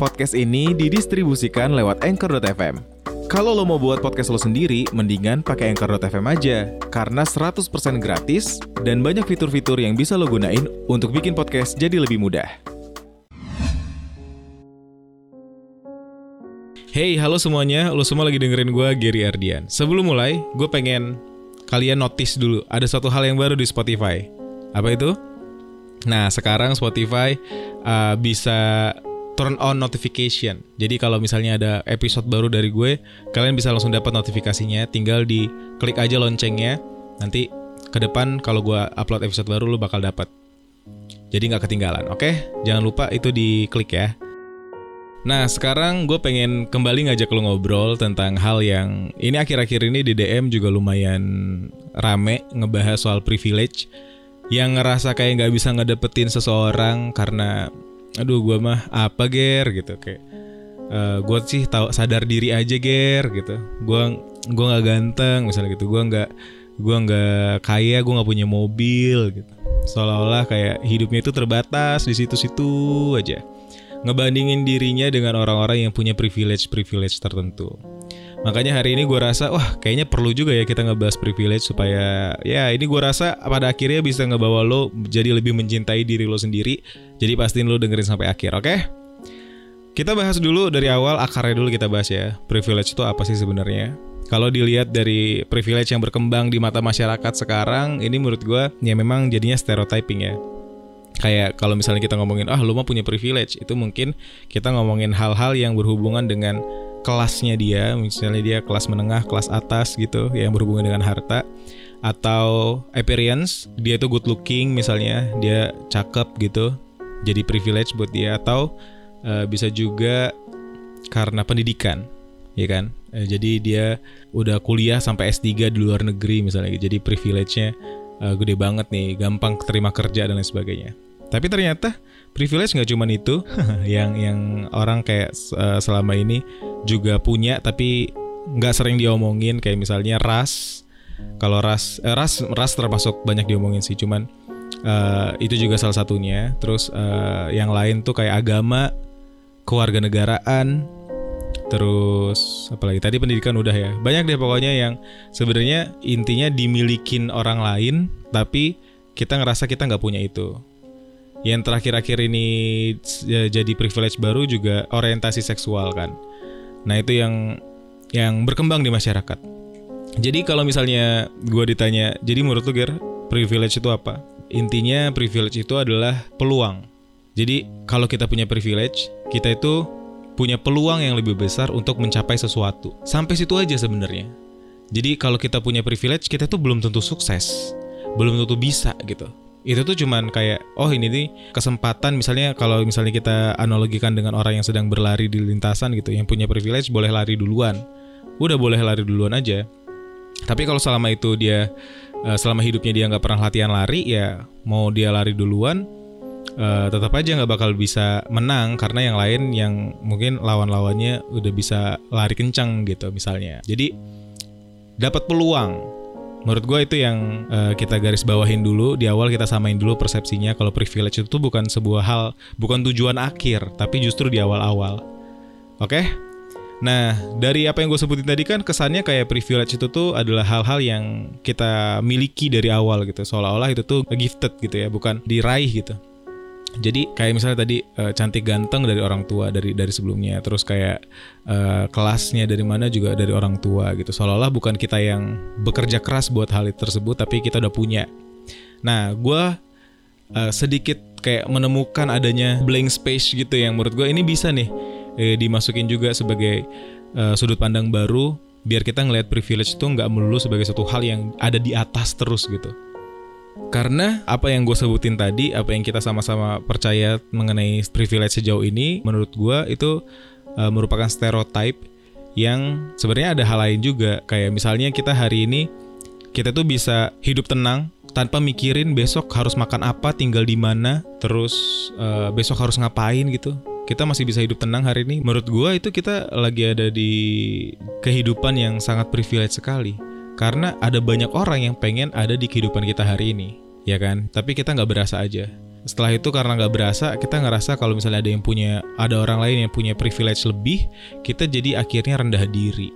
Podcast ini didistribusikan lewat Anchor.fm. Kalau lo mau buat podcast lo sendiri, mendingan pakai Anchor.fm aja. Karena 100% gratis dan banyak fitur-fitur yang bisa lo gunain untuk bikin podcast jadi lebih mudah. Hey, halo semuanya. Lo semua lagi dengerin gue, Gary Ardian. Sebelum mulai, gue pengen kalian notice dulu. Ada satu hal yang baru di Spotify. Apa itu? Nah, sekarang Spotify uh, bisa turn on notification. Jadi kalau misalnya ada episode baru dari gue, kalian bisa langsung dapat notifikasinya. Tinggal di klik aja loncengnya. Nanti ke depan kalau gue upload episode baru lo bakal dapat. Jadi nggak ketinggalan, oke? Jangan lupa itu diklik ya. Nah sekarang gue pengen kembali ngajak lo ngobrol tentang hal yang ini akhir-akhir ini di DM juga lumayan rame ngebahas soal privilege yang ngerasa kayak nggak bisa ngedapetin seseorang karena aduh gue mah apa ger? gitu kayak uh, eh, gue sih tahu sadar diri aja ger gitu. Gue gue nggak ganteng misalnya gitu. Gue nggak gue nggak kaya gue nggak punya mobil gitu. Seolah-olah kayak hidupnya itu terbatas di situ-situ aja. Ngebandingin dirinya dengan orang-orang yang punya privilege privilege tertentu Makanya hari ini gue rasa wah kayaknya perlu juga ya kita ngebahas privilege supaya ya ini gue rasa pada akhirnya bisa ngebawa lo jadi lebih mencintai diri lo sendiri. Jadi pastiin lo dengerin sampai akhir, oke? Okay? Kita bahas dulu dari awal akarnya dulu kita bahas ya. Privilege itu apa sih sebenarnya? Kalau dilihat dari privilege yang berkembang di mata masyarakat sekarang, ini menurut gue ya memang jadinya stereotyping ya kayak kalau misalnya kita ngomongin ah lu mah punya privilege itu mungkin kita ngomongin hal-hal yang berhubungan dengan kelasnya dia, misalnya dia kelas menengah, kelas atas gitu, yang berhubungan dengan harta, atau appearance, dia itu good looking misalnya, dia cakep gitu, jadi privilege buat dia, atau uh, bisa juga karena pendidikan, ya kan? Uh, jadi dia udah kuliah sampai S3 di luar negeri misalnya, jadi privilege-nya uh, gede banget nih, gampang terima kerja dan lain sebagainya. Tapi ternyata privilege nggak cuma itu yang yang orang kayak uh, selama ini juga punya tapi nggak sering diomongin kayak misalnya ras. Kalau ras eh, ras ras termasuk banyak diomongin sih cuman uh, itu juga salah satunya. Terus uh, yang lain tuh kayak agama kewarganegaraan terus apalagi? Tadi pendidikan udah ya. Banyak deh pokoknya yang sebenarnya intinya dimilikin orang lain tapi kita ngerasa kita nggak punya itu yang terakhir-akhir ini ya, jadi privilege baru juga orientasi seksual kan. Nah itu yang yang berkembang di masyarakat. Jadi kalau misalnya gue ditanya, jadi menurut lu Ger, privilege itu apa? Intinya privilege itu adalah peluang. Jadi kalau kita punya privilege, kita itu punya peluang yang lebih besar untuk mencapai sesuatu. Sampai situ aja sebenarnya. Jadi kalau kita punya privilege, kita tuh belum tentu sukses, belum tentu bisa gitu itu tuh cuman kayak oh ini nih kesempatan misalnya kalau misalnya kita analogikan dengan orang yang sedang berlari di lintasan gitu yang punya privilege boleh lari duluan. Udah boleh lari duluan aja. Tapi kalau selama itu dia eh, selama hidupnya dia nggak pernah latihan lari ya mau dia lari duluan uh, tetap aja nggak bakal bisa menang karena yang lain yang mungkin lawan-lawannya udah bisa lari kencang gitu misalnya. Jadi dapat peluang Menurut gue itu yang uh, kita garis bawahin dulu di awal kita samain dulu persepsinya kalau privilege itu bukan sebuah hal, bukan tujuan akhir, tapi justru di awal-awal. Oke? Okay? Nah, dari apa yang gue sebutin tadi kan kesannya kayak privilege itu tuh adalah hal-hal yang kita miliki dari awal gitu, seolah-olah itu tuh gifted gitu ya, bukan diraih gitu. Jadi kayak misalnya tadi uh, cantik ganteng dari orang tua dari dari sebelumnya, terus kayak uh, kelasnya dari mana juga dari orang tua gitu. Seolah-olah bukan kita yang bekerja keras buat hal itu tersebut, tapi kita udah punya. Nah, gue uh, sedikit kayak menemukan adanya blank space gitu yang menurut gue ini bisa nih eh, dimasukin juga sebagai uh, sudut pandang baru, biar kita ngelihat privilege itu nggak melulu sebagai satu hal yang ada di atas terus gitu karena apa yang gue sebutin tadi, apa yang kita sama-sama percaya mengenai privilege sejauh ini, menurut gue itu uh, merupakan stereotype yang sebenarnya ada hal lain juga. Kayak misalnya kita hari ini kita tuh bisa hidup tenang tanpa mikirin besok harus makan apa, tinggal di mana, terus uh, besok harus ngapain gitu. Kita masih bisa hidup tenang hari ini. Menurut gue itu kita lagi ada di kehidupan yang sangat privilege sekali karena ada banyak orang yang pengen ada di kehidupan kita hari ini, ya kan? Tapi kita nggak berasa aja. setelah itu karena nggak berasa kita ngerasa kalau misalnya ada yang punya ada orang lain yang punya privilege lebih kita jadi akhirnya rendah diri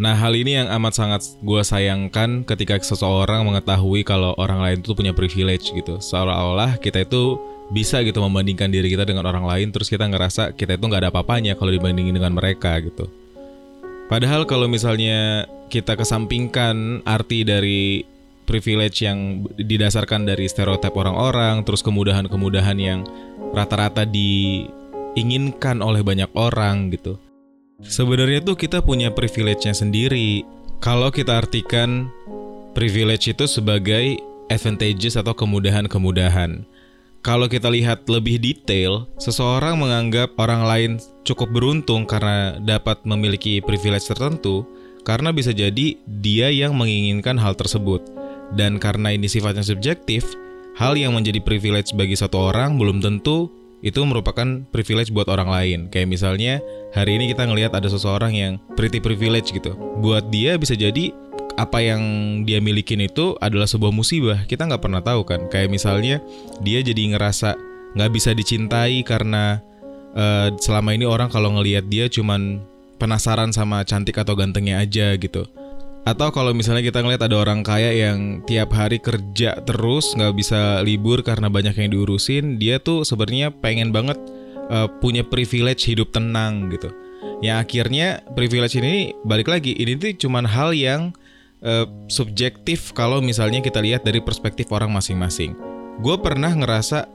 Nah hal ini yang amat sangat gue sayangkan ketika seseorang mengetahui kalau orang lain itu punya privilege gitu Seolah-olah kita itu bisa gitu membandingkan diri kita dengan orang lain Terus kita ngerasa kita itu nggak ada apa-apanya kalau dibandingin dengan mereka gitu Padahal kalau misalnya kita kesampingkan arti dari privilege yang didasarkan dari stereotip orang-orang, terus kemudahan-kemudahan yang rata-rata diinginkan oleh banyak orang gitu. Sebenarnya tuh kita punya privilege-nya sendiri. Kalau kita artikan privilege itu sebagai advantages atau kemudahan-kemudahan. Kalau kita lihat lebih detail, seseorang menganggap orang lain cukup beruntung karena dapat memiliki privilege tertentu, karena bisa jadi dia yang menginginkan hal tersebut. Dan karena ini sifatnya subjektif, hal yang menjadi privilege bagi satu orang belum tentu itu merupakan privilege buat orang lain. Kayak misalnya hari ini kita ngelihat ada seseorang yang pretty privilege gitu. Buat dia bisa jadi apa yang dia milikin itu adalah sebuah musibah. Kita nggak pernah tahu kan. Kayak misalnya dia jadi ngerasa nggak bisa dicintai karena uh, selama ini orang kalau ngelihat dia cuman penasaran sama cantik atau gantengnya aja gitu. Atau kalau misalnya kita ngeliat ada orang kaya yang tiap hari kerja terus nggak bisa libur karena banyak yang diurusin, dia tuh sebenarnya pengen banget uh, punya privilege hidup tenang gitu. Yang akhirnya privilege ini balik lagi ini tuh cuman hal yang uh, subjektif kalau misalnya kita lihat dari perspektif orang masing-masing. Gue pernah ngerasa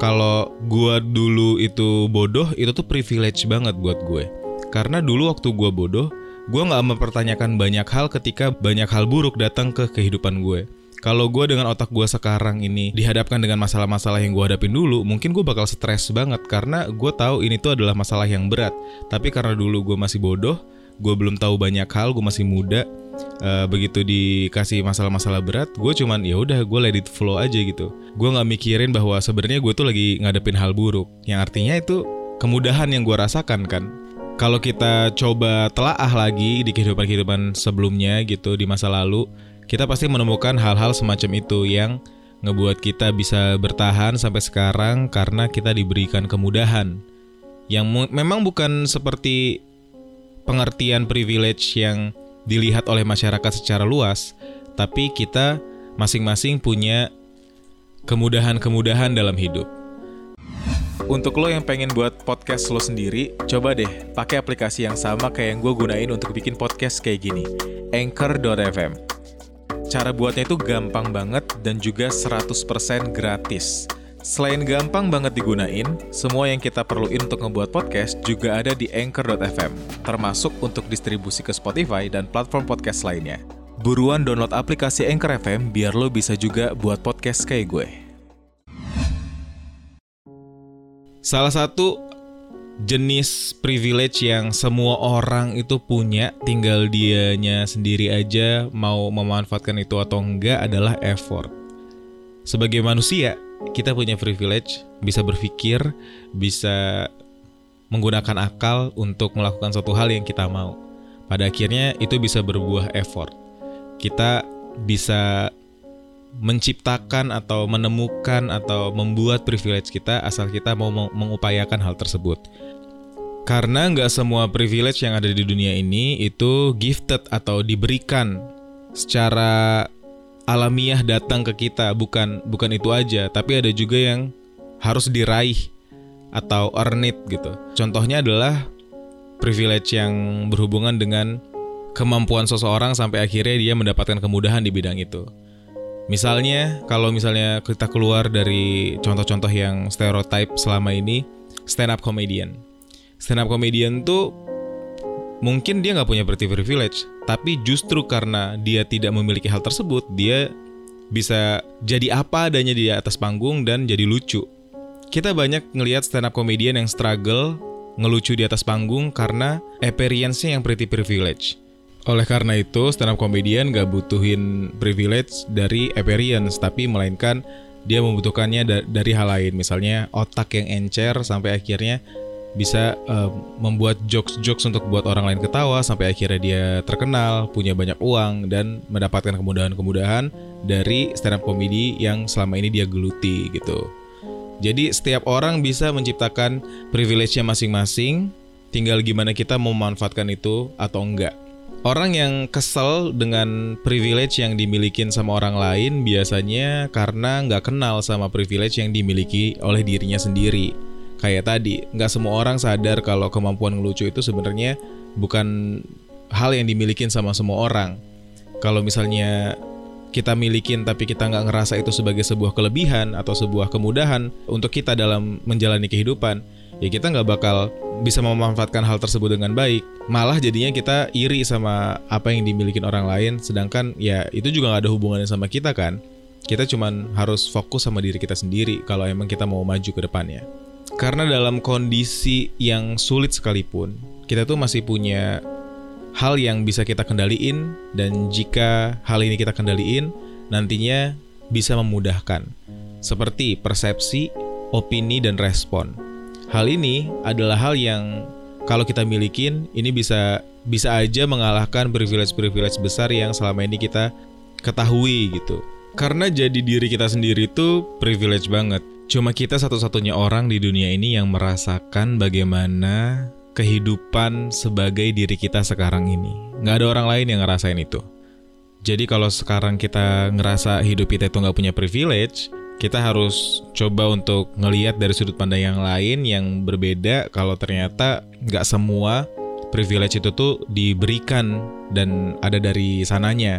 kalau gue dulu itu bodoh itu tuh privilege banget buat gue. Karena dulu waktu gue bodoh, gue nggak mempertanyakan banyak hal ketika banyak hal buruk datang ke kehidupan gue. Kalau gue dengan otak gue sekarang ini dihadapkan dengan masalah-masalah yang gue hadapin dulu, mungkin gue bakal stres banget karena gue tahu ini tuh adalah masalah yang berat. Tapi karena dulu gue masih bodoh, gue belum tahu banyak hal, gue masih muda. Uh, begitu dikasih masalah-masalah berat, gue cuman ya udah gue let it flow aja gitu. Gue nggak mikirin bahwa sebenarnya gue tuh lagi ngadepin hal buruk, yang artinya itu kemudahan yang gue rasakan kan kalau kita coba telaah lagi di kehidupan-kehidupan sebelumnya gitu di masa lalu, kita pasti menemukan hal-hal semacam itu yang ngebuat kita bisa bertahan sampai sekarang karena kita diberikan kemudahan. Yang memang bukan seperti pengertian privilege yang dilihat oleh masyarakat secara luas, tapi kita masing-masing punya kemudahan-kemudahan dalam hidup. Untuk lo yang pengen buat podcast lo sendiri, coba deh pakai aplikasi yang sama kayak yang gue gunain untuk bikin podcast kayak gini, Anchor.fm. Cara buatnya itu gampang banget dan juga 100% gratis. Selain gampang banget digunain, semua yang kita perluin untuk ngebuat podcast juga ada di Anchor.fm, termasuk untuk distribusi ke Spotify dan platform podcast lainnya. Buruan download aplikasi Anchor FM biar lo bisa juga buat podcast kayak gue. Salah satu jenis privilege yang semua orang itu punya, tinggal dianya sendiri aja mau memanfaatkan itu atau enggak adalah effort. Sebagai manusia, kita punya privilege, bisa berpikir, bisa menggunakan akal untuk melakukan suatu hal yang kita mau. Pada akhirnya itu bisa berbuah effort. Kita bisa menciptakan atau menemukan atau membuat privilege kita asal kita mau mengupayakan hal tersebut. Karena nggak semua privilege yang ada di dunia ini itu gifted atau diberikan secara alamiah datang ke kita, bukan bukan itu aja, tapi ada juga yang harus diraih atau earn it gitu. Contohnya adalah privilege yang berhubungan dengan kemampuan seseorang sampai akhirnya dia mendapatkan kemudahan di bidang itu. Misalnya, kalau misalnya kita keluar dari contoh-contoh yang stereotype selama ini, stand up comedian. Stand up comedian tuh mungkin dia nggak punya pretty privilege, tapi justru karena dia tidak memiliki hal tersebut, dia bisa jadi apa adanya di atas panggung dan jadi lucu. Kita banyak ngelihat stand up comedian yang struggle ngelucu di atas panggung karena appearance-nya yang pretty privilege. Oleh karena itu, stand up comedian gak butuhin privilege dari appearance, tapi melainkan dia membutuhkannya da dari hal lain. Misalnya otak yang encer sampai akhirnya bisa uh, membuat jokes-jokes untuk buat orang lain ketawa sampai akhirnya dia terkenal, punya banyak uang dan mendapatkan kemudahan-kemudahan dari stand up comedy yang selama ini dia geluti gitu. Jadi setiap orang bisa menciptakan privilege-nya masing-masing, tinggal gimana kita memanfaatkan itu atau enggak. Orang yang kesel dengan privilege yang dimiliki sama orang lain biasanya karena nggak kenal sama privilege yang dimiliki oleh dirinya sendiri. Kayak tadi, nggak semua orang sadar kalau kemampuan ngelucu itu sebenarnya bukan hal yang dimiliki sama semua orang. Kalau misalnya kita milikin tapi kita nggak ngerasa itu sebagai sebuah kelebihan atau sebuah kemudahan untuk kita dalam menjalani kehidupan, ya kita nggak bakal bisa memanfaatkan hal tersebut dengan baik. Malah jadinya kita iri sama apa yang dimiliki orang lain, sedangkan ya itu juga nggak ada hubungannya sama kita kan. Kita cuman harus fokus sama diri kita sendiri kalau emang kita mau maju ke depannya. Karena dalam kondisi yang sulit sekalipun, kita tuh masih punya hal yang bisa kita kendaliin dan jika hal ini kita kendaliin nantinya bisa memudahkan seperti persepsi, opini dan respon. Hal ini adalah hal yang kalau kita milikin ini bisa bisa aja mengalahkan privilege-privilege besar yang selama ini kita ketahui gitu. Karena jadi diri kita sendiri itu privilege banget. Cuma kita satu-satunya orang di dunia ini yang merasakan bagaimana kehidupan sebagai diri kita sekarang ini. Nggak ada orang lain yang ngerasain itu. Jadi kalau sekarang kita ngerasa hidup kita itu nggak punya privilege, kita harus coba untuk ngeliat dari sudut pandang yang lain yang berbeda kalau ternyata nggak semua privilege itu tuh diberikan dan ada dari sananya.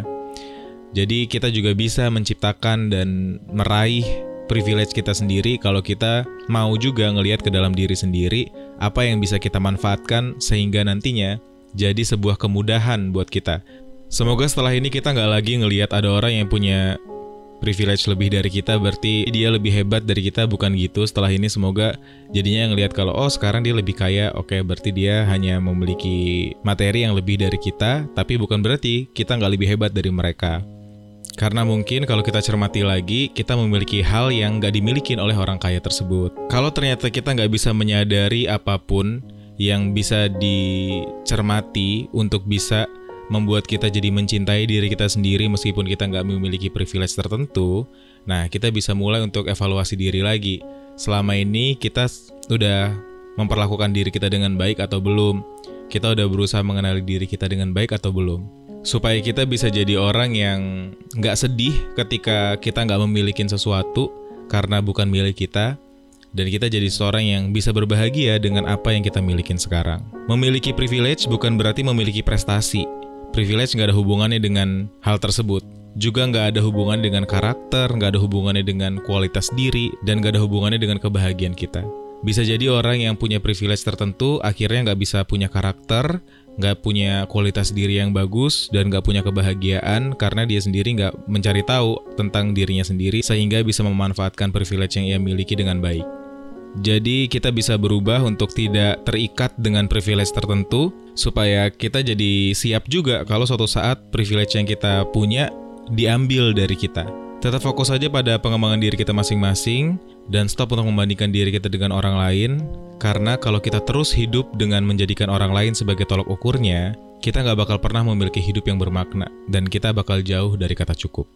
Jadi kita juga bisa menciptakan dan meraih privilege kita sendiri kalau kita mau juga ngelihat ke dalam diri sendiri apa yang bisa kita manfaatkan sehingga nantinya jadi sebuah kemudahan buat kita. Semoga setelah ini kita nggak lagi ngelihat ada orang yang punya privilege lebih dari kita berarti dia lebih hebat dari kita bukan gitu setelah ini semoga jadinya ngelihat kalau oh sekarang dia lebih kaya oke berarti dia hanya memiliki materi yang lebih dari kita tapi bukan berarti kita nggak lebih hebat dari mereka karena mungkin kalau kita cermati lagi, kita memiliki hal yang nggak dimiliki oleh orang kaya tersebut. Kalau ternyata kita nggak bisa menyadari apa pun yang bisa dicermati untuk bisa membuat kita jadi mencintai diri kita sendiri meskipun kita nggak memiliki privilege tertentu, nah kita bisa mulai untuk evaluasi diri lagi. Selama ini kita udah memperlakukan diri kita dengan baik atau belum? Kita udah berusaha mengenali diri kita dengan baik atau belum? Supaya kita bisa jadi orang yang nggak sedih ketika kita nggak memiliki sesuatu karena bukan milik kita dan kita jadi seorang yang bisa berbahagia dengan apa yang kita miliki sekarang. Memiliki privilege bukan berarti memiliki prestasi. Privilege nggak ada hubungannya dengan hal tersebut. Juga nggak ada hubungan dengan karakter, nggak ada hubungannya dengan kualitas diri, dan nggak ada hubungannya dengan kebahagiaan kita. Bisa jadi orang yang punya privilege tertentu akhirnya nggak bisa punya karakter, nggak punya kualitas diri yang bagus dan nggak punya kebahagiaan karena dia sendiri nggak mencari tahu tentang dirinya sendiri sehingga bisa memanfaatkan privilege yang ia miliki dengan baik. Jadi kita bisa berubah untuk tidak terikat dengan privilege tertentu supaya kita jadi siap juga kalau suatu saat privilege yang kita punya diambil dari kita. Tetap fokus saja pada pengembangan diri kita masing-masing dan stop untuk membandingkan diri kita dengan orang lain karena kalau kita terus hidup dengan menjadikan orang lain sebagai tolok ukurnya, kita nggak bakal pernah memiliki hidup yang bermakna dan kita bakal jauh dari kata cukup.